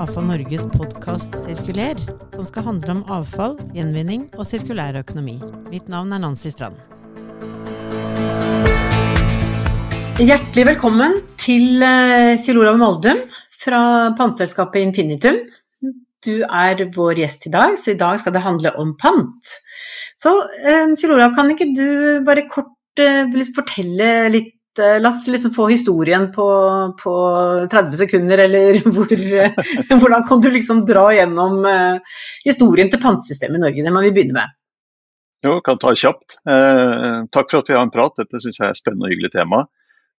AFA Norges podkast Sirkuler, som skal handle om avfall, gjenvinning og sirkulær økonomi. Mitt navn er Nancy Strand. Hjertelig velkommen til eh, Kjell Olav Moldum fra panteselskapet Infinitum. Du er vår gjest i dag, så i dag skal det handle om pant. Så eh, Kjell Olav, kan ikke du bare kort eh, fortelle litt la oss liksom få historien på, på 30 sekunder, eller hvor, hvordan kan du liksom dra gjennom uh, historien til pantesystemet i Norge? Det må vi begynne med. Jo, kan ta kjapt. Eh, takk for at vi har en prat, dette syns jeg er et spennende og hyggelig tema.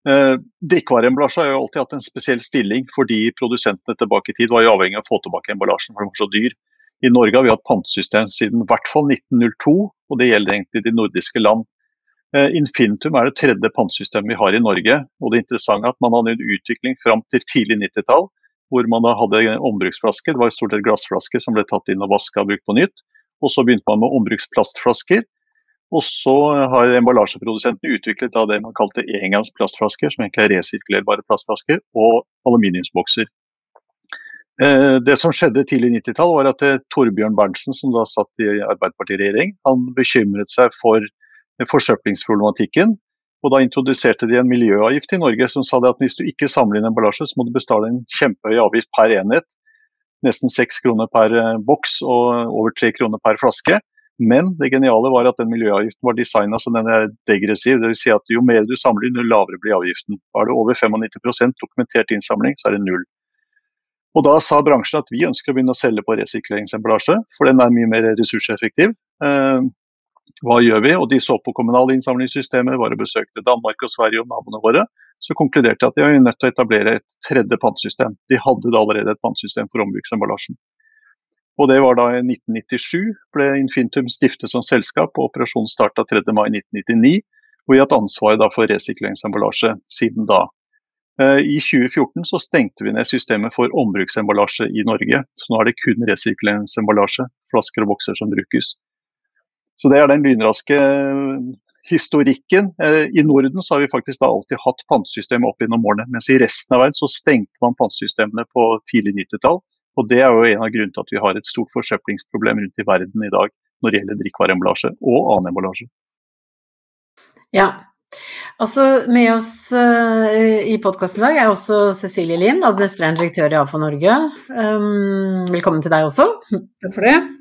Eh, Drikkevareemballasje har jo alltid hatt en spesiell stilling, fordi produsentene tilbake i tid var jo avhengig av å få tilbake emballasjen, for den var så dyr. I Norge har vi hatt pantesystem siden i hvert fall 1902, og det gjelder egentlig de nordiske land. Eh, Infinitum er det tredje pantesystemet vi har i Norge. og Det interessante er at man hadde en utvikling fram til tidlig 90-tall, hvor man da hadde ombruksflasker. Det var stort sett glassflasker som ble tatt inn og vaska og brukt på nytt. Og Så begynte man med ombruksplastflasker. Og så har emballasjeprodusentene utviklet da det man kalte engangsplastflasker, som egentlig er resirkulerbare plastflasker, og aluminiumsbokser. Eh, det som skjedde tidlig 90-tall, var at eh, Torbjørn Berntsen, som da satt i Arbeiderpartiet-regjering, han bekymret seg for forsøplingsproblematikken. Og Da introduserte de en miljøavgift i Norge som sa at hvis du ikke samler inn emballasje, så må du bestale en kjempehøy avgift per enhet. Nesten seks kroner per eh, boks og over tre kroner per flaske. Men det geniale var at den miljøavgiften var designa så den er degressiv. Dvs. Si at jo mer du samler inn, jo lavere blir avgiften. Er det over 95% dokumentert innsamling, så er det null. Og Da sa bransjen at vi ønsker å begynne å selge på resirkuleringsemballasje, for den er mye mer ressurseffektiv. Hva gjør vi? Og de så på kommunale innsamlingssystemer, var og besøkte Danmark og Sverige og naboene våre. Så konkluderte de at de var nødt til å etablere et tredje pantesystem. De hadde da allerede et pantesystem for ombruksemballasjen. Og det var da i 1997 ble Infintum stiftet som selskap, og operasjonen starta 3. mai 1999. Og vi har hatt ansvaret for resirkuleringsemballasje siden da. Eh, I 2014 så stengte vi ned systemet for ombruksemballasje i Norge. Så nå er det kun resirkuleringsemballasje, flasker og bokser som brukes. Så det er den lynraske eh, historikken. Eh, I Norden så har vi faktisk da alltid hatt pantesystem opp gjennom årene, mens i resten av verden så stengte man pantesystemene på tidlig 90-tall. Og Det er jo en av grunnene til at vi har et stort forsøplingsproblem rundt i verden i dag når det gjelder drikkevareemballasje og annen emballasje. Ja, altså med oss uh, i podkasten i dag er også Cecilie Lind, administrerende direktør i AFA Norge. Um, velkommen til deg også. Takk for det.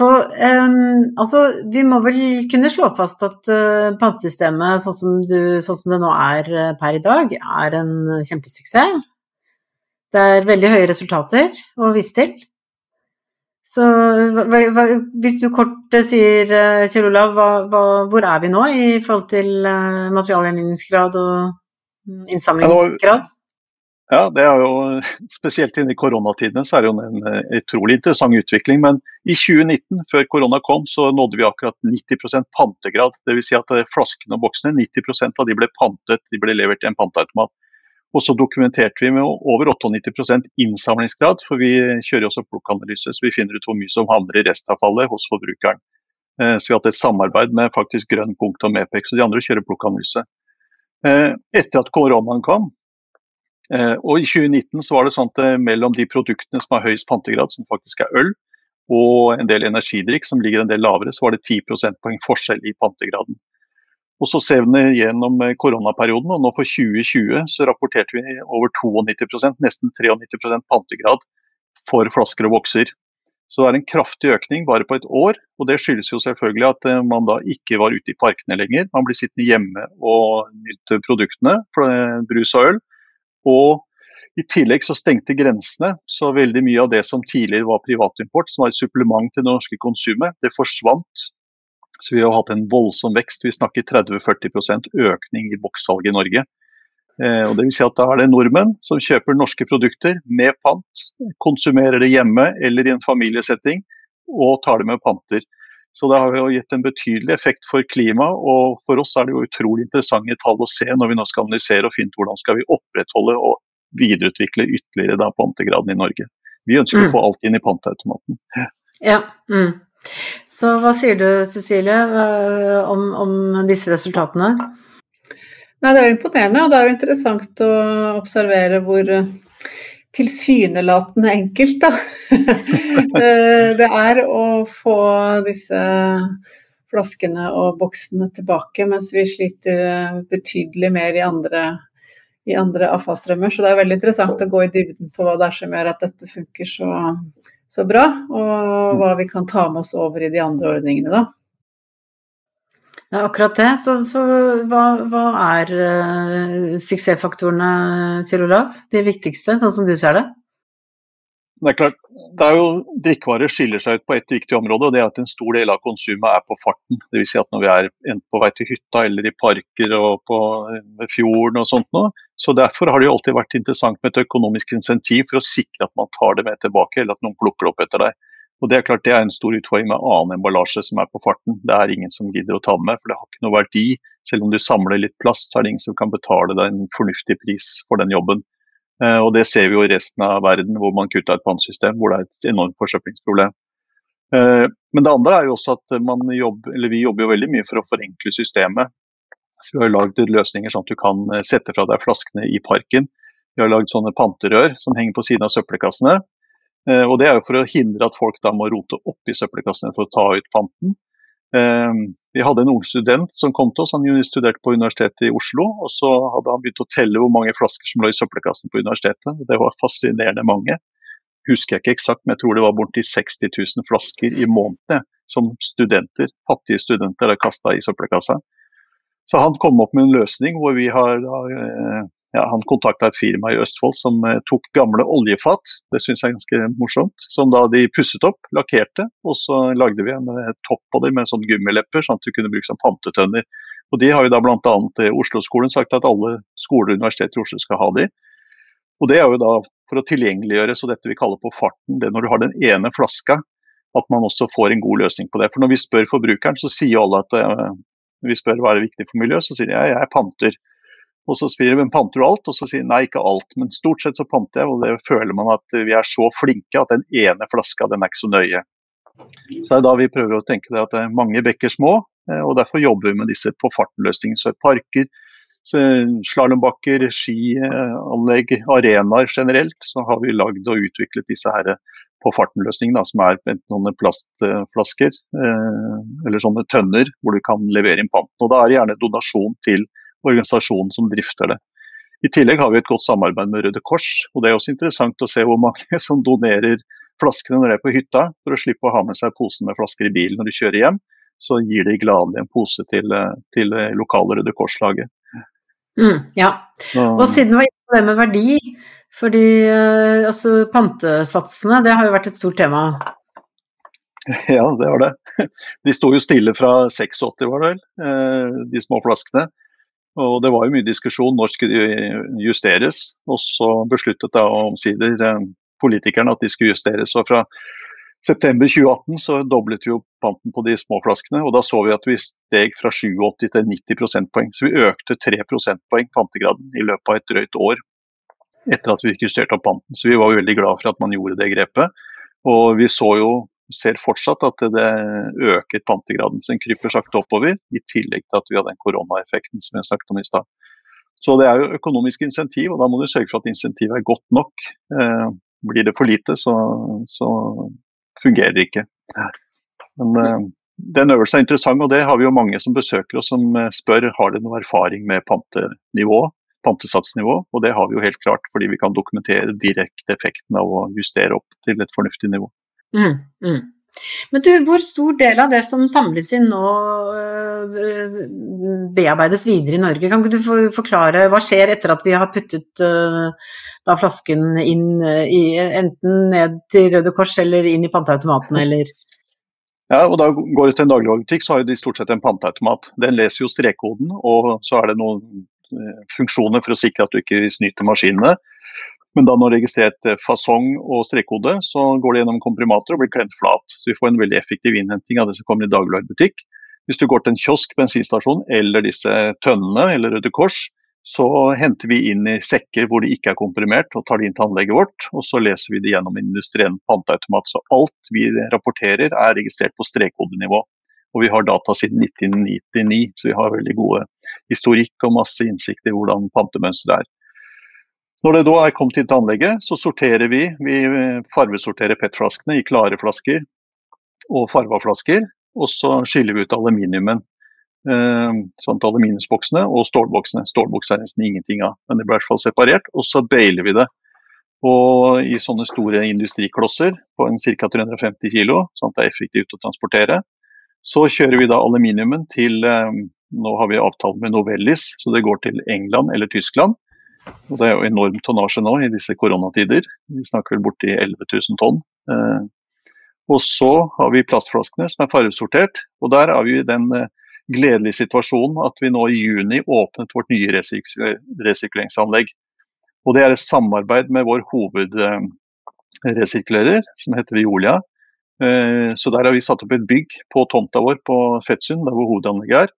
Så um, altså, vi må vel kunne slå fast at uh, pantesystemet sånn som, sånn som, det nå er uh, per i dag, er en kjempesuksess. Det er veldig høye resultater å vise til. Så hva, hva, hvis du kort uh, sier, uh, Kjell Olav, hva, hvor er vi nå i forhold til materialgjenvinningsgrad og innsamlingsgrad? innsamlingsgrad? Ja, det er jo Spesielt i koronatidene så er det jo en eh, utrolig interessant utvikling. Men i 2019, før korona kom, så nådde vi akkurat 90% pantegrad. Dvs. Si at eh, flaskene og boksene, 90% av de ble pantet, de ble levert i en panteautomat. Og så dokumenterte vi med over 98% innsamlingsgrad, for vi kjører også plukkanalyse, så vi finner ut hvor mye som havner i restavfallet hos forbrukeren. Eh, så vi har hatt et samarbeid med faktisk Grønn punkt og Mepex, og de andre kjører plukkanalyse. Etter at koronaen kom, Eh, og I 2019 så var det sånn at eh, mellom de produktene som har høyest pantegrad, som faktisk er øl, og en del energidrikk som ligger en del lavere, så var det 10 prosentpoeng forskjell i pantegraden. Og Så ser vi det gjennom eh, koronaperioden, og nå for 2020 så rapporterte vi over 92 nesten 93 pantegrad for flasker og bokser. Så det er en kraftig økning bare på et år. og Det skyldes jo selvfølgelig at man da ikke var ute i parkene lenger. Man blir sittende hjemme og nyte produktene, brus og øl. Og i tillegg så stengte grensene, så veldig mye av det som tidligere var privatimport, som var et supplement til det norske konsumet, det forsvant. Så vi har hatt en voldsom vekst. Vi snakker 30-40% økning i bokssalget i Norge. Eh, og det vil si at Da er det nordmenn som kjøper norske produkter med pant, konsumerer det hjemme eller i en familiesetting og tar det med panter. Så det har jo gitt en betydelig effekt for klimaet, og for oss er det jo utrolig interessante tall å se når vi nå skal analysere og finne ut hvordan skal vi opprettholde og videreutvikle ytterligere da pantegraden i Norge. Vi ønsker mm. å få alt inn i panteautomaten. Ja, mm. Så hva sier du Cecilie om, om disse resultatene? Nei, Det er jo imponerende, og det er jo interessant å observere hvor tilsynelatende enkelt, da. Eh, det er å få disse flaskene og boksene tilbake, mens vi sliter eh, betydelig mer i andre, i andre avfallsstrømmer. Så det er veldig interessant å gå i dybden på hva det er som gjør at dette funker så, så bra, og hva vi kan ta med oss over i de andre ordningene, da. Ja, akkurat det. Så, så hva, hva, er uh, suksessfaktorene, Kjell Olav? De viktigste, sånn som du ser det? Det er klart, det er jo Drikkevarer skiller seg ut på ett viktig område, og det er at en stor del av konsumet er på farten. Dvs. Si at når vi er på vei til hytta eller i parker og på fjorden og sånt noe. Så derfor har det jo alltid vært interessant med et økonomisk insentiv for å sikre at man tar det med tilbake, eller at noen plukker det opp etter deg. Og Det er klart det er en stor utfordring med annen emballasje som er på farten. Det er ingen som gidder å ta med, for det har ikke noe verdi. Selv om du samler litt plast, så er det ingen som kan betale deg en fornuftig pris for den jobben. Eh, og Det ser vi jo i resten av verden, hvor man kutter et pantsystem, hvor det er et enormt forsøplingsproblem. Eh, men det andre er jo også at jobber, vi jobber jo veldig mye for å forenkle systemet. Så vi har lagd løsninger sånn at du kan eh, sette fra deg flaskene i parken. Vi har lagd sånne panterør som henger på siden av søppelkassene. Eh, og Det er jo for å hindre at folk da må rote opp i søppelkassene for å ta ut panten. Eh, vi hadde en ung student som kom til oss, han studerte på Universitetet i Oslo. og Så hadde han begynt å telle hvor mange flasker som lå i søppelkassen på universitetet. Det var fascinerende mange. Husker jeg ikke eksakt, men jeg tror det var borti 60 000 flasker i måneden som studenter, fattige studenter kasta i søppelkassa. Så han kom opp med en løsning hvor vi har eh, ja, han kontakta et firma i Østfold som eh, tok gamle oljefat, det syns jeg er ganske morsomt. Som da de pusset opp, lakkerte, og så lagde vi en eh, topp på dem med sånn gummilepper, sånn at du kunne bruke som pantetønner. Og De har jo da bl.a. Eh, Oslo-skolen sagt at alle skoler og universiteter i Oslo skal ha de. Og Det er jo da for å tilgjengeliggjøre så dette vi kaller på farten, det når du har den ene flaska, at man også får en god løsning på det. For Når vi spør forbrukeren, så sier alle at vi spør hva er viktig for miljøet, så sier de ja, jeg panter. Og så spør vi panter du alt, og så sier nei, ikke alt. Men stort sett så panter jeg, og det føler man at vi er så flinke at den ene flaska den er ikke så nøye. Så det er da vi prøver å tenke det at det er mange bekker små, eh, og derfor jobber vi med disse på farten-løsningene. Så parker, slalåmbakker, skianlegg, arenaer generelt, så har vi lagd og utviklet disse her på farten-løsningene, som er noen plastflasker eh, eller sånne tønner hvor du kan levere inn panten. Og Da er det gjerne donasjon til organisasjonen som drifter det. I tillegg har vi et godt samarbeid med Røde Kors. og Det er også interessant å se hvor mange som donerer flaskene når de er på hytta, for å slippe å ha med seg posen med flasker i bilen når de kjører hjem. Så gir de gladelig en pose til, til lokale Røde Kors-laget. Mm, ja, og siden du var inne på det med verdi, fordi uh, altså, pantesatsene det har jo vært et stort tema. Ja, det var det. De sto jo stille fra 86, var det vel, de små flaskene. Og Det var jo mye diskusjon når skulle de justeres. Og så besluttet da omsider eh, politikerne at de skulle justeres. Og fra september 2018 så doblet vi jo panten på de små flaskene. Og da så vi at vi steg fra 87 til 90 prosentpoeng. Så vi økte 3 prosentpoeng pantegraden i løpet av et drøyt år etter at vi fikk justert opp panten. Så vi var veldig glad for at man gjorde det grepet. Og vi så jo ser fortsatt at det øker pantegraden. Så den kryper sakte oppover, i tillegg til at vi har den koronaeffekten som jeg snakket om i stad. Så det er jo økonomisk insentiv, og da må du sørge for at insentivet er godt nok. Eh, blir det for lite, så, så fungerer det ikke. Men eh, den øvelsen er interessant, og det har vi jo mange som besøker oss som eh, spør har de noe erfaring med pantenivå, pantesatsnivå. Og det har vi jo helt klart, fordi vi kan dokumentere direkte effekten av å justere opp til et fornuftig nivå. Mm, mm. Men du, hvor stor del av det som samles inn nå øh, bearbeides videre i Norge? Kan ikke du forklare hva skjer etter at vi har puttet øh, da flasken inn øh, i, enten ned til Røde Kors eller inn i panteautomaten, eller? Ja, og da går du til en dagligvarebutikk, så har de stort sett en panteautomat. Den leser jo strekkoden, og så er det noen funksjoner for å sikre at du ikke snyter maskinene. Men da når registrert eh, fasong og strekkode, så går det gjennom komprimater og blir kledd flat. Så vi får en veldig effektiv innhenting av det som kommer i dagligvarebutikk. Hvis du går til en kiosk, bensinstasjon eller disse tønnene eller Røde Kors, så henter vi inn i sekker hvor det ikke er komprimert og tar det inn til anlegget vårt. Og så leser vi det gjennom industrien panteautomat. Så alt vi rapporterer er registrert på strekkodenivå. Og vi har data siden 1999, så vi har veldig gode historikk og masse innsikt i hvordan pantemønsteret er. Når det da er kommet inn til anlegget, så sorterer vi. Vi farvesorterer PET-flaskene i klare flasker og farva flasker. Og så skiller vi ut aluminiumen. Sånn at aluminiumsboksene og stålboksene. Stålboks er nesten ingenting av, men det blir i hvert fall separert. Og så bailer vi det. Og i sånne store industriklosser på ca. 350 kg, sånn at det er effektivt å transportere. Så kjører vi da aluminiumen til Nå har vi avtale med Novellis, så det går til England eller Tyskland. Og Det er jo enorm tonnasje nå i disse koronatider. Vi snakker vel borti 11 000 tonn. Og så har vi plastflaskene som er fargesortert. Og der er vi i den gledelige situasjonen at vi nå i juni åpnet vårt nye resirkuleringsanlegg. Og det er et samarbeid med vår hovedresirkulerer, som heter Violia. Så der har vi satt opp et bygg på tomta vår på Fettsund, der hvor hovedanlegget er.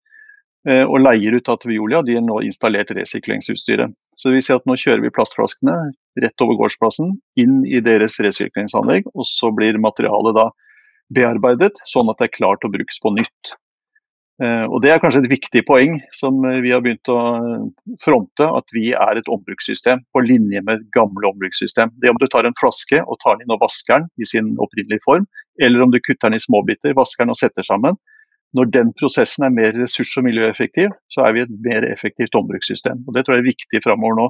Og leier ut til Violia. De har nå installert resirkuleringsutstyret. Så vil si at nå kjører vi plastflaskene rett over gårdsplassen inn i deres resirkuleringsanlegg. Og så blir materialet da bearbeidet sånn at det er klart å brukes på nytt. Og Det er kanskje et viktig poeng som vi har begynt å fronte, at vi er et ombrukssystem på linje med gamle ombrukssystem. Det er om du tar en flaske og tar den inn og vasker den i sin opprinnelige form, eller om du kutter den i småbiter, vasker den og setter sammen. Når den prosessen er mer ressurs- og miljøeffektiv, så er vi et mer effektivt ombrukssystem. Og Det tror jeg er viktig framover nå.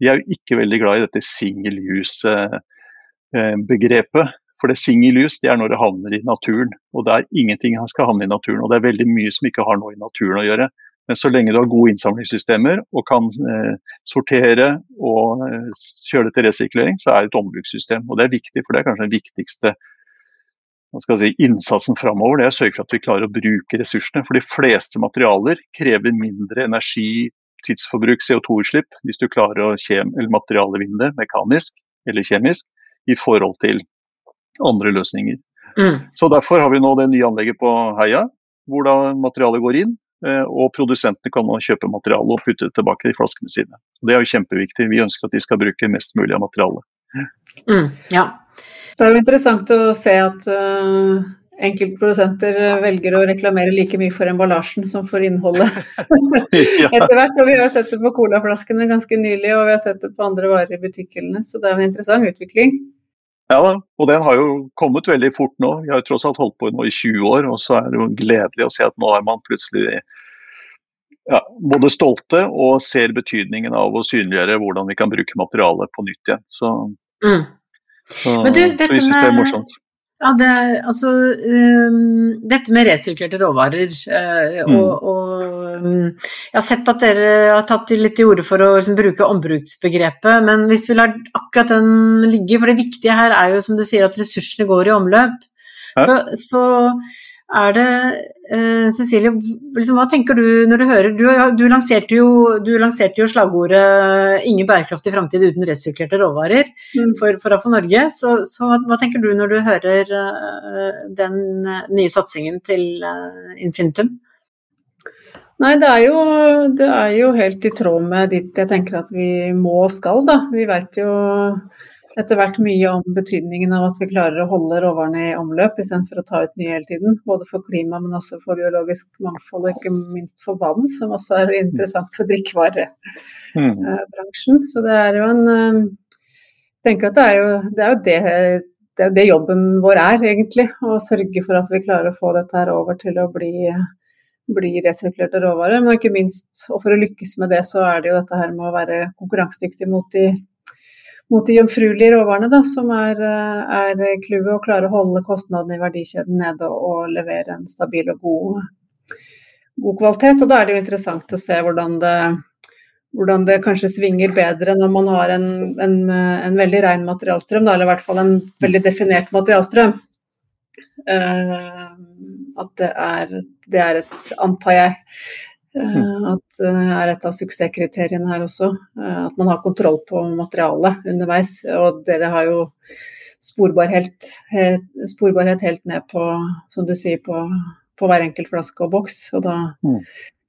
Vi er jo ikke veldig glad i dette single use-begrepet. For det single use det er når det havner i naturen. Og det er ingenting som skal havne i naturen. Og det er veldig mye som ikke har noe i naturen å gjøre. Men så lenge du har gode innsamlingssystemer og kan eh, sortere og eh, kjøre det til resirkulering, så er det et ombrukssystem. Og det er viktig, for det er kanskje den viktigste si, innsatsen framover. Det er å sørge for at vi klarer å bruke ressursene. For de fleste materialer krever mindre energi, tidsforbruk, CO2-utslipp hvis du klarer å materialevinne det mekanisk eller kjemisk i forhold til andre løsninger. Mm. Så Derfor har vi nå det nye anlegget på Heia, hvor da materialet går inn. Og produsentene kan nå kjøpe materialet og putte det tilbake i flaskene sine. Det er jo kjempeviktig. Vi ønsker at de skal bruke mest mulig av materialet. Mm, ja. Det er jo interessant å se at uh, enkelte produsenter velger å reklamere like mye for emballasjen som for innholdet. Etter hvert, og Vi har sett det på colaflaskene ganske nylig, og vi har sett det på andre varer i butikkhyllene. Så det er en interessant utvikling. Ja da, og den har jo kommet veldig fort nå. Vi har jo tross alt holdt på nå i 20 år, og så er det jo gledelig å se at nå er man plutselig ja, både stolte og ser betydningen av å synliggjøre hvordan vi kan bruke materialet på nytt igjen. Så, mm. Så, du, så vi syns det er morsomt. Ja, det, altså, um, dette med resirkulerte råvarer uh, mm. og, og um, Jeg har sett at dere har tatt litt til orde for å liksom, bruke ombruksbegrepet, men hvis vi lar akkurat den ligge, for det viktige her er jo som du sier at ressursene går i omløp, ja. så, så er det eh, Cecilie, liksom, hva tenker du når du hører Du, du, lanserte, jo, du lanserte, jo, slagordet 'ingen bærekraftig framtid uten resirkulerte råvarer' mm. for, for AFO Norge. Så, så, hva tenker du når du hører uh, den nye satsingen til uh, Infinitum? Nei, det er, jo, det er jo helt i tråd med ditt jeg tenker at vi må og skal, da. Vi vet jo etter hvert mye om betydningen av at vi klarer å holde råvarene i omløp istedenfor å ta ut nye hele tiden. Både for klima, men også for biologisk mangfold og ikke minst for vann, som også er interessant for drikkevarebransjen. Så det er jo en eh, Jeg tenker at det er jo det, er jo det, det, er det jobben vår er, egentlig. Å sørge for at vi klarer å få dette her over til å bli blir resirkulerte råvarer, men ikke minst, og for å lykkes med det, så er det jo dette her med å være konkurransedyktig mot de mot de jomfruelige råvarene, da, som er, er clouet. Å klare å holde kostnadene i verdikjeden nede og levere en stabil og god, god kvalitet. Og da er det jo interessant å se hvordan det, hvordan det kanskje svinger bedre når man har en, en, en veldig ren materialstrøm, da, eller i hvert fall en veldig definert materialstrøm. Uh, at det er, det er et, antar jeg. Eh, at det eh, er et av suksesskriteriene her også. Eh, at man har kontroll på materialet underveis. Og dere har jo sporbarhet helt, sporbarhet helt ned på, som du sier, på, på, hver enkelt flaske og boks. Og da mm.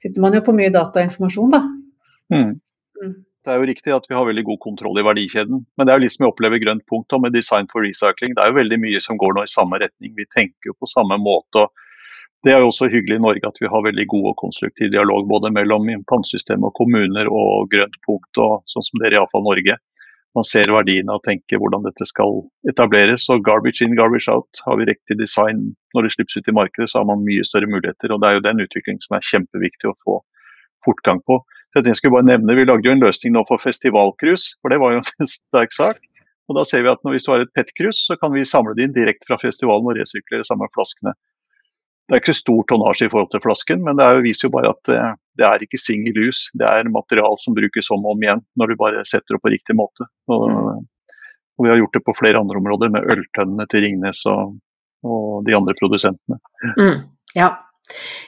sitter man jo på mye data og informasjon, da. Mm. mm. Det er jo riktig at vi har veldig god kontroll i verdikjeden. Men det er jo litt som vi opplever grønt punkt med design for recycling. Det er jo veldig mye som går nå i samme retning. Vi tenker jo på samme måte. og det er jo også hyggelig i Norge at vi har veldig god og konstruktiv dialog både mellom pantesystemet og kommuner og grønt punkt, og sånn som dere i iallfall Norge. man ser verdiene og tenker hvordan dette skal etableres. Og garbage in, garbage out. Har vi riktig design når det slippes ut i markedet, så har man mye større muligheter. og Det er jo den utviklingen som er kjempeviktig å få fortgang på. Jeg skulle bare nevne, Vi lagde jo en løsning nå for festivalcruise, for det var jo en sterk sak. Og da ser vi at Hvis du har et PET-cruise, så kan vi samle det inn direkte fra festivalen og resirkulere sammen flaskene. Det er ikke stor tonnasje i forhold til flasken, men det viser jo bare at det, det er ikke single use. Det er material som brukes om og om igjen når du bare setter det på riktig måte. Og, og vi har gjort det på flere andre områder, med øltønnene til Ringnes og, og de andre produsentene. Mm, ja,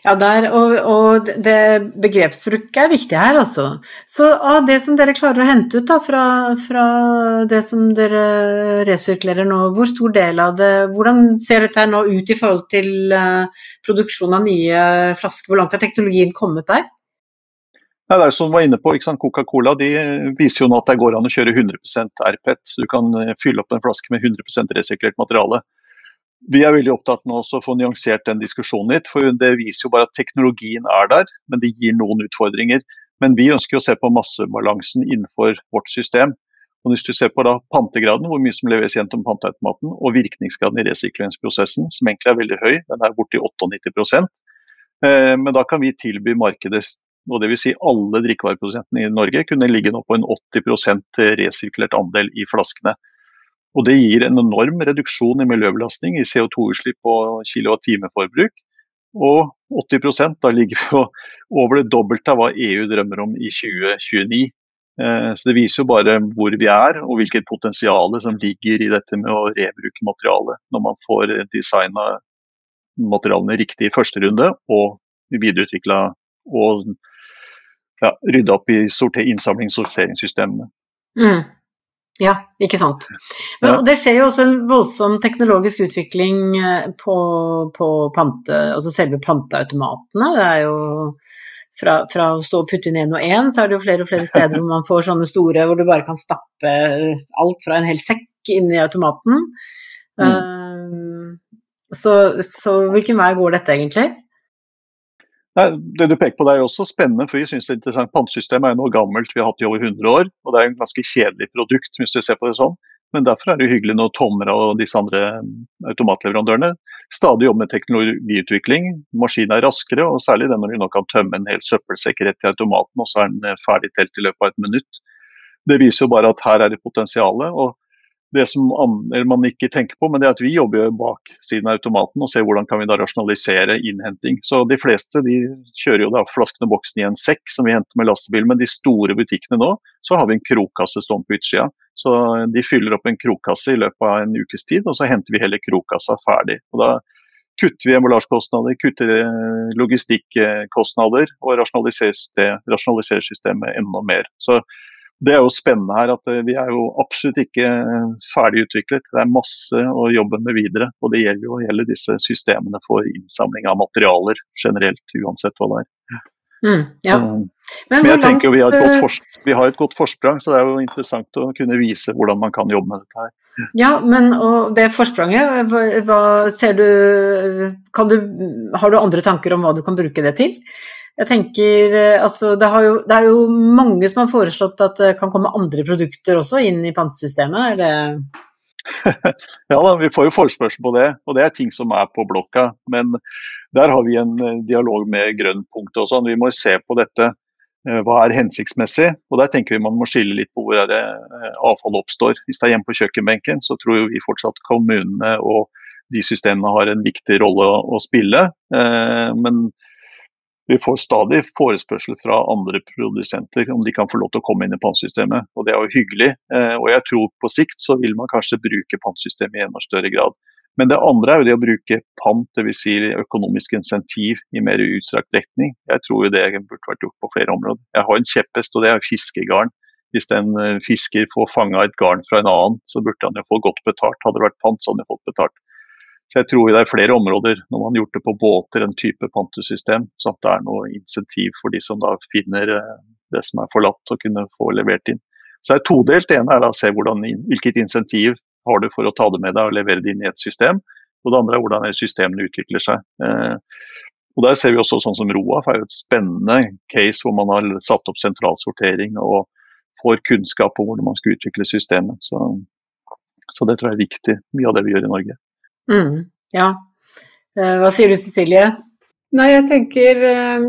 ja, der, og, og, det begrepsbruk er viktig her, altså. Så av det som dere klarer å hente ut da, fra, fra, det som dere resirkulerer nå, hvor stor del av det Hvordan ser dette nå ut i forhold til uh, produksjon av nye flasker? Hvor langt har teknologien kommet der? Ja, det er som var inne på, Coca-Cola de viser jo nå at det går an å kjøre 100% RPET. så Du kan eh, fylle opp en flaske med 100% resirkulert materiale. Vi er veldig opptatt nå også å få nyansert den diskusjonen litt. for Det viser jo bare at teknologien er der, men det gir noen utfordringer. Men vi ønsker å se på massebalansen innenfor vårt system. Og Hvis du ser på da pantegraden, hvor mye som leveres gjennom panteautomaten, og virkningsgraden i resirkuleringsprosessen, som egentlig er veldig høy, den er borti 98 eh, Men da kan vi tilby markedet, og dvs. Si alle drikkevareprodusentene i Norge, kunne ligge nå på en 80% resirkulert andel i flaskene. Og Det gir en enorm reduksjon i miljøbelastning i CO2-utslipp og kilowattimeforbruk. Og 80% da ligger vi over det dobbelte av hva EU drømmer om i 2029. Eh, så Det viser jo bare hvor vi er og hvilket potensial som ligger i dette med å rebruke materialet, når man får designa materialene riktig i første runde og videreutvikla og ja, rydda opp i innsamlings- og sorteringssystemene. Mm. Ja, ikke sant. Men, ja. Det skjer jo også en voldsom teknologisk utvikling eh, på, på pante, altså selve panteautomatene. Det er jo fra, fra, å stå og putte inn én og én, så er det jo flere og flere steder hvor man får sånne store hvor du bare kan stappe alt fra en hel sekk inn i automaten. Mm. Uh, så, så hvilken vei går dette egentlig? Det du peker på der er også spennende, for vi synes det er interessant. Pantesystemet er noe gammelt, vi har hatt i over 100 år. Og det er en ganske kjedelig produkt, hvis du ser på det sånn. Men derfor er det hyggelig når Tomra og disse andre mm, automatleverandørene stadig jobber med teknologiutvikling. Maskinen er raskere, og særlig den når du nå kan tømme en hel søppelsekk rett i automaten, og så er den ferdig telt i løpet av et minutt. Det viser jo bare at her er det potensial. Og det som man ikke tenker på, men det er at vi jobber bak siden av automaten og ser hvordan kan vi da rasjonalisere innhenting. Så De fleste de kjører jo da flaskene og boksen i en sekk som vi henter med lastebil, men de store butikkene nå så har vi en krokkasse stående på utsida. Så De fyller opp en krokkasse i løpet av en ukes tid, og så henter vi hele krokkassa ferdig. Og Da kutter vi emballasjekostnader, kutter eh, logistikkostnader og rasjonaliserer, rasjonaliserer systemet enda mer. Så det er jo spennende her at eh, vi er jo absolutt ikke eh, ferdig utviklet. Det er masse å jobbe med videre. Og det gjelder jo hele disse systemene for innsamling av materialer generelt, uansett hva det er. Mm, ja. Men, Men, jeg tenker jo vi har, eh, vi har, et godt forsprang, så det er jo interessant å kunne vise hvordan man kan jobbe med dette her. Ja, men og det forspranget, hva ser du, du Har du andre tanker om hva du kan bruke det til? Jeg tenker, eh, altså, det, jo, det, er jo mange som har foreslått at det kan komme andre produkter også inn i pantesystemet. Er det ja da, vi får jo forespørsel på det, og det er ting som er på blokka. Men der har vi en eh, dialog med Grønnpunktet og sånn. Vi må se på dette. Eh, hva er hensiktsmessig? Og der tenker vi man må skille litt på hvor det avfallet oppstår. Hvis det er hjemme på kjøkkenbenken, så tror vi fortsatt kommunene og de systemene har en viktig rolle å spille. Men vi får stadig forespørsel fra andre produsenter om de kan få lov til å komme inn i pantsystemet. Og det er jo hyggelig. Eh, og jeg tror på sikt så vil man kanskje bruke pantsystemet i enda større grad. Men det andre er jo det å bruke pant, dvs. Si økonomisk insentiv i mer utstrakt dekning. Jeg tror jo det burde vært gjort på flere områder. Jeg har en kjepphest, og det er fiskegarn. Hvis en eh, fisker får fanga et garn fra en annen, så burde han jo få godt betalt. Hadde det vært pant, så hadde han jo fått betalt. Så jeg tror det er flere områder, når man har gjort det på båter, en type pantesystem, så at det er noe insentiv for de som da finner eh, det som er forlatt, å kunne få levert inn. Så det er todelt. Det ene er da å se hvordan, hvilket insentiv har du for å ta det med deg og levere det inn i et system. Og det andre er hvordan systemene utvikler seg. Eh, og Der ser vi også sånn som ROAF er jo et spennende case hvor man har satt opp sentralsortering og får kunnskap om hvordan man skal utvikle systemet. Så, så, det tror jeg er viktig, mye av det vi gjør i Norge. Mm, ja. Eh, hva sier du Cecilie? Nei, jeg tenker eh,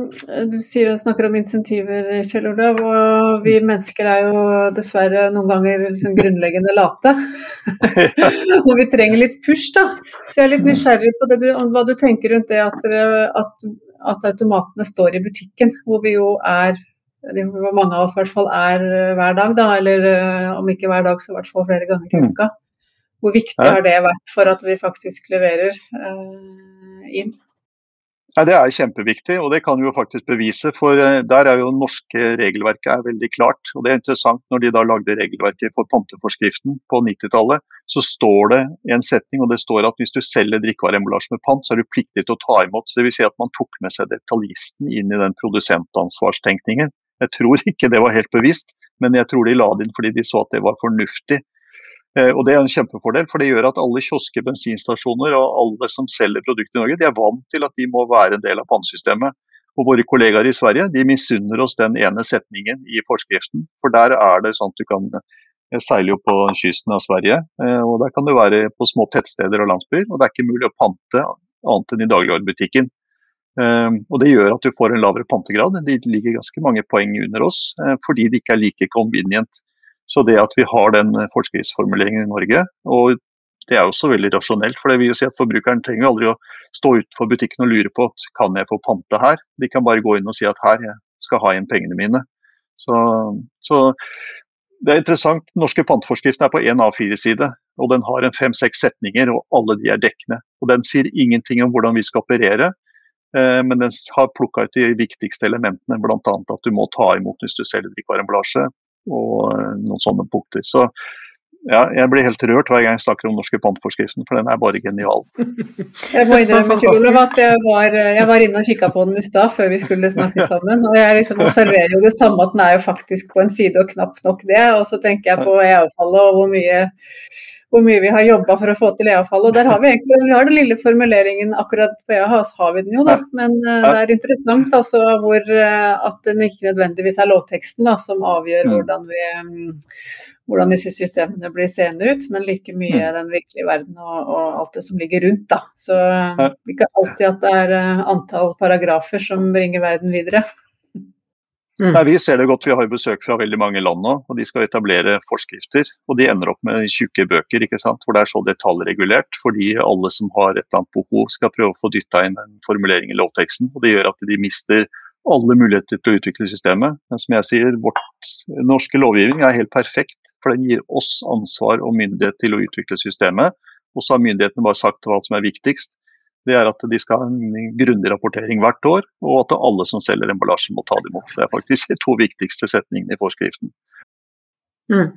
Du sier og snakker om insentiver, Kjell Olav. Og vi mennesker er jo dessverre noen ganger liksom grunnleggende late. og vi trenger litt push, da. Så jeg er litt nysgjerrig på du, hva du tenker rundt det at, at, at, automatene står i butikken, hvor vi jo er hvor mange av oss i hvert fall er eh, hver dag, da. Eller om ikke hver dag, så i hvert fall flere ganger i mm. Hvor viktig har det vært for at vi faktisk leverer uh, inn? Ja, Det er kjempeviktig, og det kan vi jo faktisk bevise. For der er jo norske regelverket er veldig klart. og Det er interessant når de da lagde regelverket for panteforskriften på 90-tallet, så står det en setning, og det står at hvis du selger drikkevareemballasje med pant, så er du pliktig til å ta imot. Så det vil si at man tok med seg detaljisten inn i den produsentansvarstenkningen. Jeg tror ikke det var helt bevisst, men jeg tror de la det inn fordi de så at det var fornuftig. Eh, og Det er en kjempefordel, for det gjør at alle kiosker, bensinstasjoner og alle som selger produkter i Norge, de er vant til at de må være en del av pannesystemet. Og Våre kollegaer i Sverige de misunner oss den ene setningen i forskriften. For der er det sånn at du kan seile opp på kysten av Sverige, eh, og der kan du være på små tettsteder og landsbyer. Og det er ikke mulig å pante annet enn i dagligvarebutikken. Og Det gjør at du får en lavere pantegrad. De ligger ganske mange poeng under oss eh, fordi det ikke er like convenient. Så det at vi har den eh, forskriftsformuleringen i Norge, og det er også veldig rasjonelt. For det vil jo si at Forbrukeren trenger aldri å stå utenfor butikken og lure på at kan jeg få pante her. De kan bare gå inn og si at her, jeg skal ha inn pengene mine. Så, så det er interessant. Den norske panteforskriften er på én A4-side. og Den har en fem-seks setninger, og alle de er dekkende. Og Den sier ingenting om hvordan vi skal operere. Eh, men den har plukka ut de viktigste elementene, bl.a. at du må ta imot hvis du selger drikkevareemballasje og eh, noen sånne punkter. Så ja, jeg blir helt rørt hver gang jeg snakker om norske pantforskriften, for den er bare genial. Jeg må innrømme at jeg var, jeg var inne og kikka på den i stad før vi skulle snakke sammen. Og jeg liksom observerer jo det samme, at den er jo faktisk på en side og knapt nok det. Og så tenker jeg på EA-fallet og hvor mye hvor mye vi har jobba for å få til EA-fallet. Og der har vi egentlig vi har den lille formuleringen akkurat på EA, så har vi den jo, da. Men uh, det er interessant altså hvor uh, at den ikke nødvendigvis er lovteksten da, som avgjør mm. hvordan, vi, um, hvordan disse systemene blir seende ut, men like mye mm. den virkelige verden og, og, alt det som ligger rundt. da. Så er ikke alltid at det er antall paragrafer som bringer verden videre. Mm. Nei, vi ser det godt. Vi har besøk fra veldig mange land nå, og de skal etablere forskrifter. Og de ender opp med tjukke bøker, ikke sant? hvor det er så detaljregulert. Fordi alle som har et eller annet behov skal prøve å få dytta inn en formulering i lovteksten. og Det gjør at de mister alle muligheter til å utvikle systemet. Men som jeg sier, vårt norske lovgivning er helt perfekt. For den gir oss ansvar og myndighet til å utvikle systemet. Og så har myndighetene bare sagt hva som er viktigst det er at de skal ha en grundig rapportering hvert år, og at alle som selger emballasje må ta det imot. Det er faktisk de to viktigste setningene i forskriften. Mm.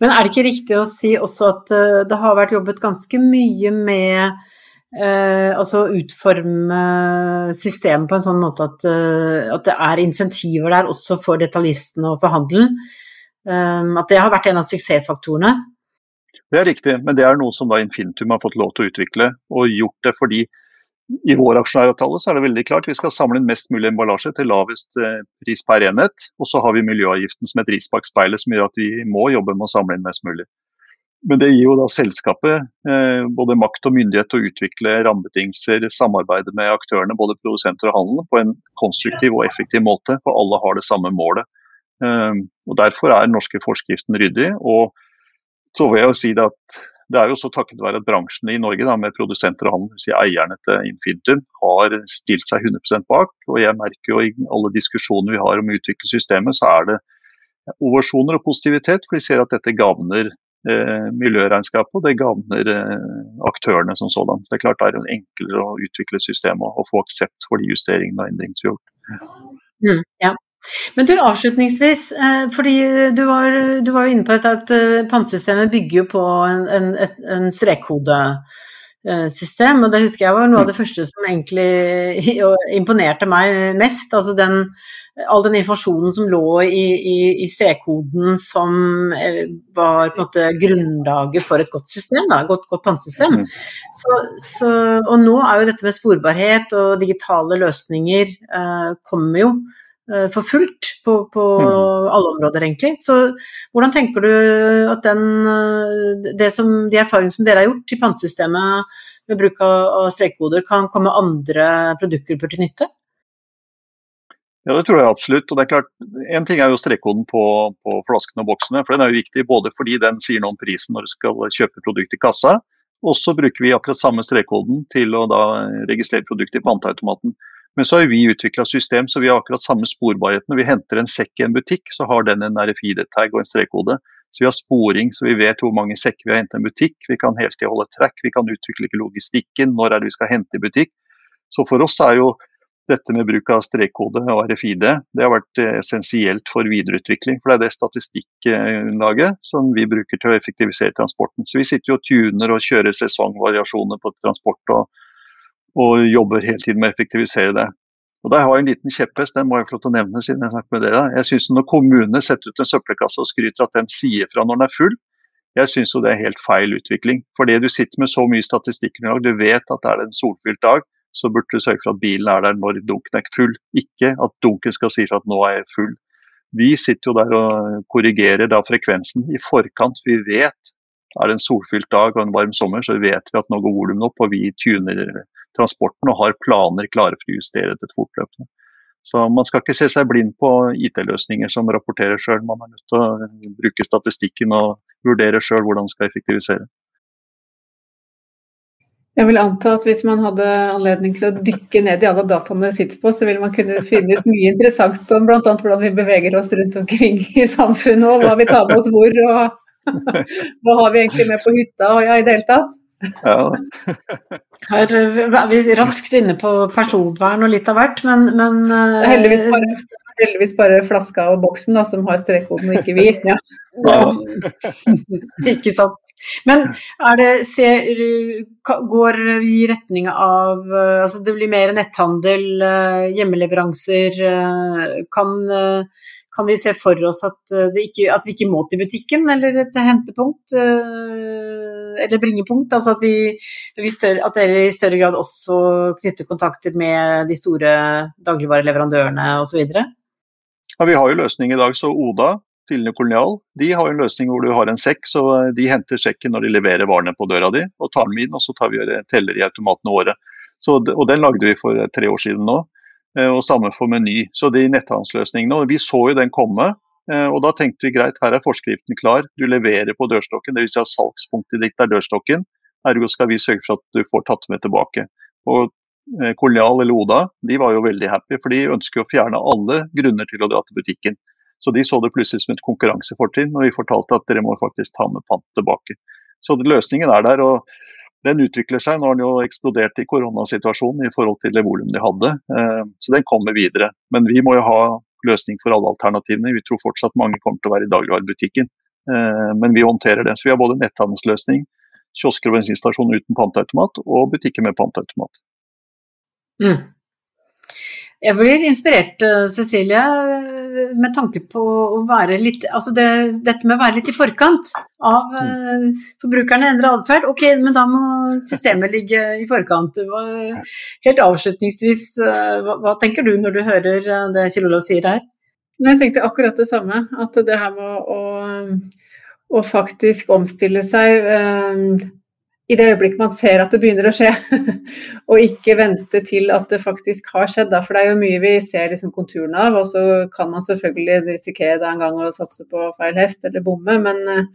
Men er det ikke riktig å si også at uh, det har vært jobbet ganske mye med uh, altså utforme systemet på en sånn måte at, uh, at, det er insentiver der også for detaljistene og for handelen? Um, at det har vært en av suksessfaktorene? Det er riktig, men det er noe som da Infintum har fått lov til å utvikle, og gjort det fordi i vår aksjonæravtale så er det veldig klart vi skal samle inn mest mulig emballasje til lavest eh, pris per enhet. Og så har vi miljøavgiften som et ris bak speilet som gjør at vi må jobbe med å samle inn mest mulig. Men det gir jo da selskapet eh, både makt og myndighet til å utvikle rammebetingelser, samarbeide med aktørene, både produsenter og handel, på en konstruktiv og effektiv måte. For alle har det samme målet. Eh, og Derfor er den norske forskriften ryddig. og så vil jeg jo si det at det er jo så takket være at bransjen i Norge da, med produsenter og handel, si eierne til Infintum, har stilt seg 100% bak. og Jeg merker jo i alle diskusjoner vi har om å utvikle systemet, så er det ovasjoner og positivitet. For de ser at dette gagner eh, miljøregnskapet, og det gagner eh, aktørene som sådan. Det er klart det er enklere å utvikle systemet og få aksept for de justeringene og endringene vi har gjort. Mm, ja. Men du, avslutningsvis, eh, fordi du var, du var jo inne på dette at eh, pantesystemet bygger jo på en, en, en strekkodesystem, og det husker jeg var noe av det første som egentlig imponerte meg mest. altså den all den informasjonen som lå i, i, i strekkoden som eh, var på en måte grunnlaget for et godt system, da, godt, godt pantesystem. Mm. Så, så, og nå er jo dette med sporbarhet og digitale løsninger eh, kommer jo for fullt på, på mm. alle områder, egentlig. Så hvordan tenker du at den, det som, de erfaringene som dere har gjort i pantesystemet med bruk av, strekkoder, kan komme andre produktgrupper til nytte? Ja, det tror jeg absolutt. Og det er klart, En ting er jo strekkoden på, på flaskene og boksene. for Den er jo viktig både fordi den sier noe om prisen når du skal kjøpe produkt i kassa. Og så bruker vi akkurat samme strekkoden til å da registrere produktet i panteautomaten. Men så har vi utvikla system så vi har akkurat samme sporbarhet. Når vi henter en sekk i en butikk, så har den en RFID-tag og en strekkode. Så vi har sporing, så vi vet hvor mange sekker vi har hentet i en butikk. Vi kan hele tiden holde track, vi kan utvikle logistikken, når er det vi skal hente i butikk. Så for oss er jo dette med bruk av strekkode og RFID det har vært eh, essensielt for videreutvikling. For det er det statistikkgrunnlaget som vi bruker til å effektivisere transporten. Så vi sitter jo og tuner og kjører sesongvariasjoner på transport og, og jobber hele tiden med å effektivisere det. Og Der har jeg en liten kjepphest, den må jeg få lov til å nevne siden jeg snakker med dere. Jeg synes Når kommunene setter ut en søppelkasse og skryter at den sier fra når den er full, jeg syns det er helt feil utvikling. Fordi du sitter med så mye statistikkgrunnlag, du vet at det er en solfylt dag så burde du sørge for at bilen er der når dunken er full. Ikke at dunken skal si fra at nå er jeg full. Vi sitter jo der og korrigerer da frekvensen i forkant. Vi vet er det en solfylt dag og en varm sommer, så vet vi at nå går volumet opp, og vi tuner transporten og har planer klare for å justere dette fortløpende. Så Man skal ikke se seg blind på IT-løsninger som rapporterer sjøl. Man er nødt til å bruke statistikken og vurdere sjøl hvordan man skal effektivisere. Jeg vil anta at hvis man hadde anledning til å dykke ned i alle dataene det sitter på, så ville man kunne finne ut mye interessant om bl.a. hvordan vi beveger oss rundt omkring i samfunnet, og hva vi tar med oss hvor, og hva har vi egentlig med på hytta og ja, i det hele tatt. Ja. Her er vi raskt inne på personvern og litt av hvert, men, men Heldigvis bare heldigvis bare flaska og boksen da, som har strekkoden, og ikke vi. Ja. ikke sant. Men er det, ser, går vi i retning av altså Det blir mer netthandel, eh, hjemmeleveranser. Eh, kan, eh, kan vi se for oss at, ikke, at, vi ikke må til butikken eller til hentepunkt? Eller bringepunkt? Altså at, vi, at dere i større grad også knytter kontakter med de store dagligvareleverandørene osv.? Ja, vi har jo løsning i dag, så Oda tidligere Kolonial de har en løsning hvor du har en sekk, så de henter sekken når de leverer varene på døra di, og tar den inn, og så tar vi teller i automatene våre. Så, og Den lagde vi for tre år siden nå, eh, og samme for Meny. Så de netthandelsløsningene, og Vi så jo den komme, eh, og da tenkte vi greit, her er forskriften klar. Du leverer på dørstokken, dvs. Si at salgspunktet ditt er dørstokken. Ergo skal vi sørge for at du får tatt med tilbake. Og eh, Kolonial eller Oda de var jo veldig happy, for de ønsker å fjerne alle grunner til å dra til butikken. Så de så det plutselig som et konkurransefortrinn, og vi fortalte at dere må faktisk ta med pant tilbake. Så løsningen er der. og den utvikler seg. Nå har den jo eksplodert i koronasituasjonen i forhold til det volumet de hadde. Eh, så den kommer videre. Men vi må jo ha løsning for alle alternativene. Vi tror fortsatt mange kommer til å være i dagligvarebutikken. Eh, men vi håndterer det. Så vi har både netthandelsløsning, kiosker og bensinstasjon uten panteautomat, og butikker med panteautomat. Mm. Jeg blir inspirert, eh, Cecilie, med tanke på å være litt Altså det, dette med å være litt i forkant av mm. forbrukerne endrer atferd. Ok, men da må systemet ligge i forkant. Helt avslutningsvis, uh, hva, hva, tenker du når du hører det Kjell Olav sier her? Jeg tenkte akkurat det samme. At det her med å, å faktisk omstille seg i det øyeblikket man ser at det begynner å skje, og ikke vente til at det faktisk har skjedd. For det er jo mye vi ser liksom konturene av, og så kan man selvfølgelig risikere det en gang å satse på feil hest eller bomme, men,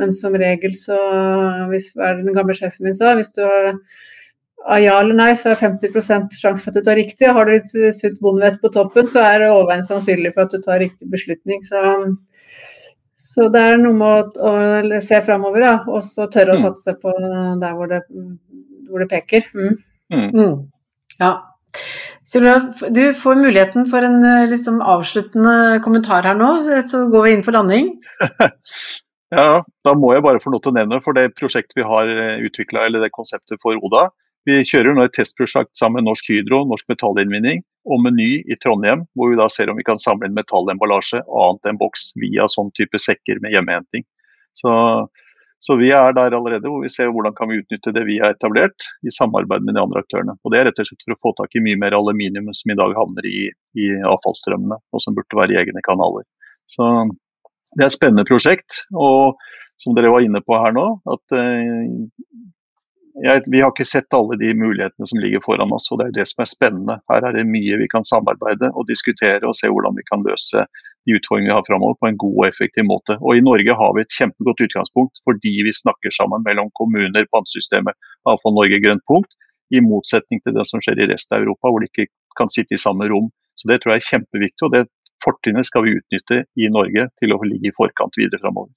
men som regel så hvis, Hva er det den gamle sjefen min sa? Hvis du har ja eller nei, så er 50% sjanse for at du tar riktig. Har du et sunt bondevett på toppen, så er det overveiende sannsynlig for at du tar riktig beslutning. Så så det er noe med å, å se framover, ja, og så tørre å mm. satse på der hvor det, hvor det peker. Mm. Mm. mm. Ja. Du får muligheten for en liksom, avsluttende kommentar her nå, så går vi inn for landing. ja, da må jeg bare få lov til å nevne for det prosjektet vi har eh, utvikla, eller det konseptet for Oda. Vi kjører nå et testprosjekt sammen med Norsk Hydro, Norsk Metallinnvinning og Meny i Trondheim, hvor vi da ser om vi kan samle inn metallemballasje annet enn boks via sånn type sekker med hjemmehenting. Så Så vi er der allerede hvor vi ser hvordan kan vi utnytte det vi har etablert i samarbeid med de andre aktørene. Og Det er rett og slett for å få tak i mye mer aluminium som i dag havner i, i avfallsstrømmene, og som burde være i egne kanaler. Så Det er et spennende prosjekt. og som dere var inne på her nå, at eh, jeg, vi har ikke sett alle de mulighetene som ligger foran oss, og det er det som er spennende. Her er det mye vi kan samarbeide og diskutere og se hvordan vi kan løse de utfordringene vi har framover på en god og effektiv måte. Og I Norge har vi et kjempegodt utgangspunkt fordi vi snakker sammen mellom kommuner, pantesystemet, Avfall Norge, Grønt punkt, i motsetning til det som skjer i resten av Europa, hvor de ikke kan sitte i samme rom. Så Det tror jeg er kjempeviktig, og det fortrinnet skal vi utnytte i Norge til å ligge i forkant videre framover.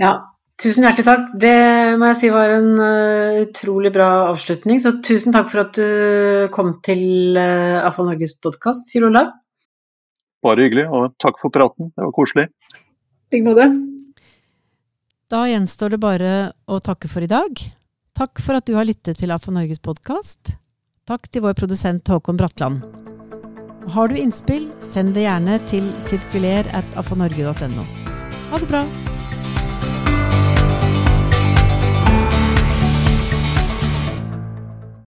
Ja, Tusen hjertelig takk. Det må jeg si var en uh, utrolig bra avslutning. Så tusen takk for at du kom til uh, Avfall Norges podkast, Kjell Olav. Bare hyggelig, og takk for praten. Det var koselig. I like måte. Da gjenstår det bare å takke for i dag. Takk for at du har lyttet til Avfall Norges podkast. Takk til vår produsent Håkon Bratland. Har du innspill, send det gjerne til sirkuler at afalnorge.no. Ha det bra!